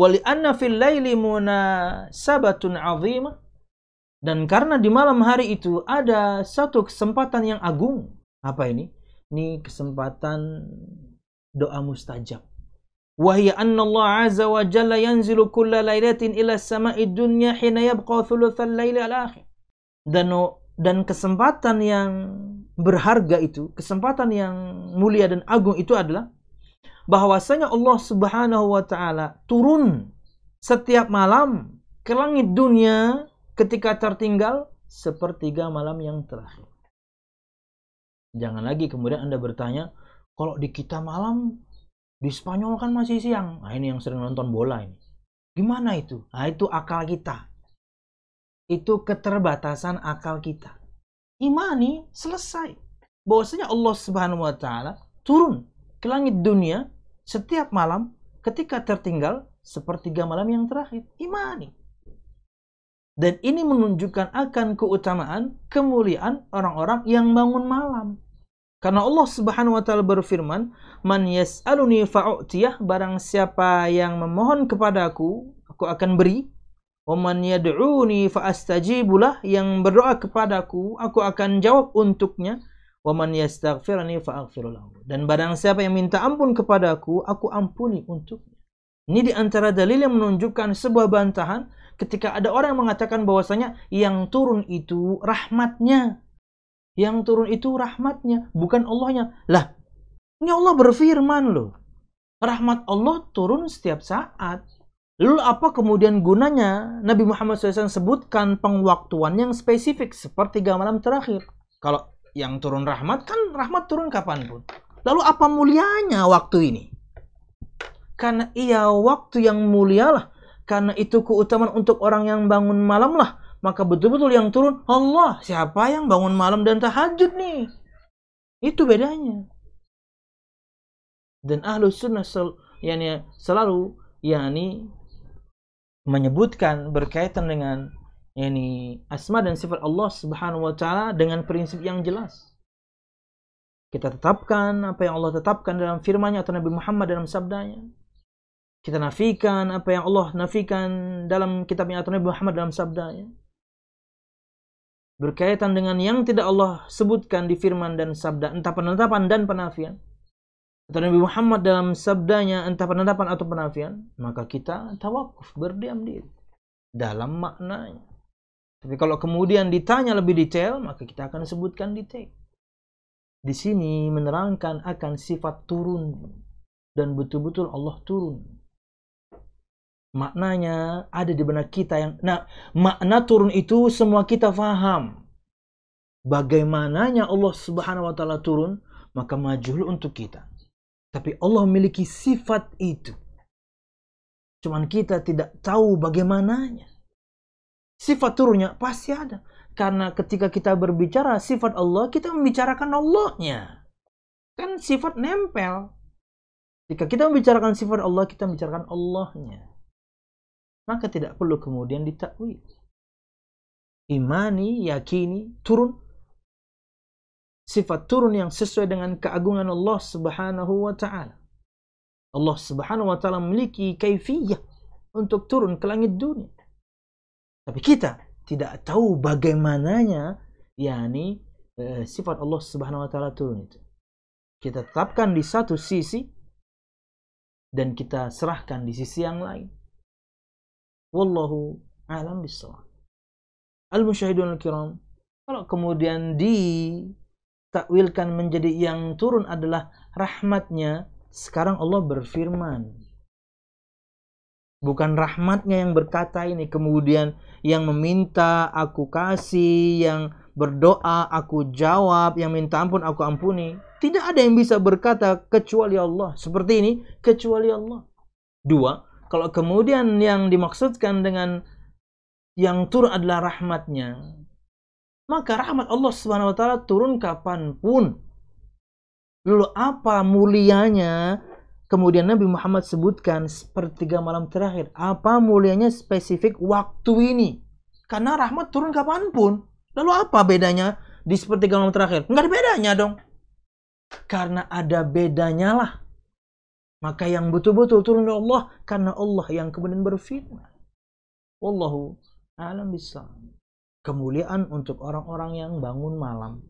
Wali anna fil laili munasabatun azimah. Dan karena di malam hari itu ada satu kesempatan yang agung. Apa ini? Ini kesempatan doa mustajab. Allah azza wa jalla yanzilu kulla lailatin ila sama'i dunya hina yabqa thuluthal laili al akhir. Dan dan kesempatan yang berharga itu, kesempatan yang mulia dan agung itu adalah bahwasanya Allah Subhanahu wa taala turun setiap malam ke langit dunia ketika tertinggal sepertiga malam yang terakhir. Jangan lagi kemudian Anda bertanya, kalau di kita malam di Spanyol kan masih siang. Nah, ini yang sering nonton bola ini. Gimana itu? Nah, itu akal kita itu keterbatasan akal kita. Imani selesai. Bahwasanya Allah Subhanahu wa taala turun ke langit dunia setiap malam ketika tertinggal sepertiga malam yang terakhir. Imani. Dan ini menunjukkan akan keutamaan, kemuliaan orang-orang yang bangun malam. Karena Allah Subhanahu wa taala berfirman, "Man yas'aluni fa'utiyah, barang siapa yang memohon kepadaku, aku akan beri." Waman yad'uni fa'astajibulah yang berdoa kepadaku, aku akan jawab untuknya. Waman yastaghfirani fa'aghfirulahu. Dan barang siapa yang minta ampun kepadaku, aku ampuni untuknya. Ini di antara dalil yang menunjukkan sebuah bantahan ketika ada orang yang mengatakan bahwasanya yang turun itu rahmatnya. Yang turun itu rahmatnya, bukan Allahnya. Lah, ini Allah berfirman loh. Rahmat Allah turun setiap saat. Lalu apa kemudian gunanya Nabi Muhammad SAW sebutkan pengwaktuan yang spesifik seperti malam terakhir? Kalau yang turun rahmat kan rahmat turun kapan pun. Lalu apa mulianya waktu ini? Karena ia waktu yang mulia lah. Karena itu keutamaan untuk orang yang bangun malam lah. Maka betul-betul yang turun Allah. Siapa yang bangun malam dan tahajud nih? Itu bedanya. Dan ahlu sunnah sel, yani selalu yani menyebutkan berkaitan dengan ini asma dan sifat Allah Subhanahu wa taala dengan prinsip yang jelas. Kita tetapkan apa yang Allah tetapkan dalam firman-Nya atau Nabi Muhammad dalam sabdanya. Kita nafikan apa yang Allah nafikan dalam kitabnya atau Nabi Muhammad dalam sabdanya. Berkaitan dengan yang tidak Allah sebutkan di firman dan sabda, entah penetapan dan penafian atau Nabi Muhammad dalam sabdanya entah penetapan atau penafian, maka kita tawakuf, berdiam diri dalam maknanya. Tapi kalau kemudian ditanya lebih detail, maka kita akan sebutkan detail. Di sini menerangkan akan sifat turun dan betul-betul Allah turun. Maknanya ada di benak kita yang nah makna turun itu semua kita faham. Bagaimananya Allah Subhanahu wa taala turun, maka majul untuk kita. Tapi Allah memiliki sifat itu. Cuman kita tidak tahu bagaimananya. Sifat turunnya pasti ada. Karena ketika kita berbicara sifat Allah, kita membicarakan Allahnya. Kan sifat nempel. Jika kita membicarakan sifat Allah, kita membicarakan Allahnya. Maka tidak perlu kemudian ditakwil. Imani, yakini, turun sifat turun yang sesuai dengan keagungan Allah Subhanahu wa taala. Allah Subhanahu wa taala memiliki kaifiyah untuk turun ke langit dunia. Tapi kita tidak tahu bagaimananya yakni eh, sifat Allah Subhanahu wa taala turun itu. Kita tetapkan di satu sisi dan kita serahkan di sisi yang lain. Wallahu a'lam bissawab. Al-musyahidun al-kiram, kalau kemudian di takwilkan menjadi yang turun adalah rahmatnya, sekarang Allah berfirman. Bukan rahmatnya yang berkata ini, kemudian yang meminta aku kasih, yang berdoa aku jawab, yang minta ampun aku ampuni. Tidak ada yang bisa berkata kecuali Allah. Seperti ini, kecuali Allah. Dua, kalau kemudian yang dimaksudkan dengan yang turun adalah rahmatnya, maka rahmat Allah Subhanahu wa taala turun kapan pun. Lalu apa mulianya? Kemudian Nabi Muhammad sebutkan sepertiga malam terakhir. Apa mulianya spesifik waktu ini? Karena rahmat turun kapan pun. Lalu apa bedanya di sepertiga malam terakhir? Enggak ada bedanya dong. Karena ada bedanya lah. Maka yang betul-betul turun dari Allah karena Allah yang kemudian berfirman. Wallahu alam bisa. Kemuliaan untuk orang-orang yang bangun malam.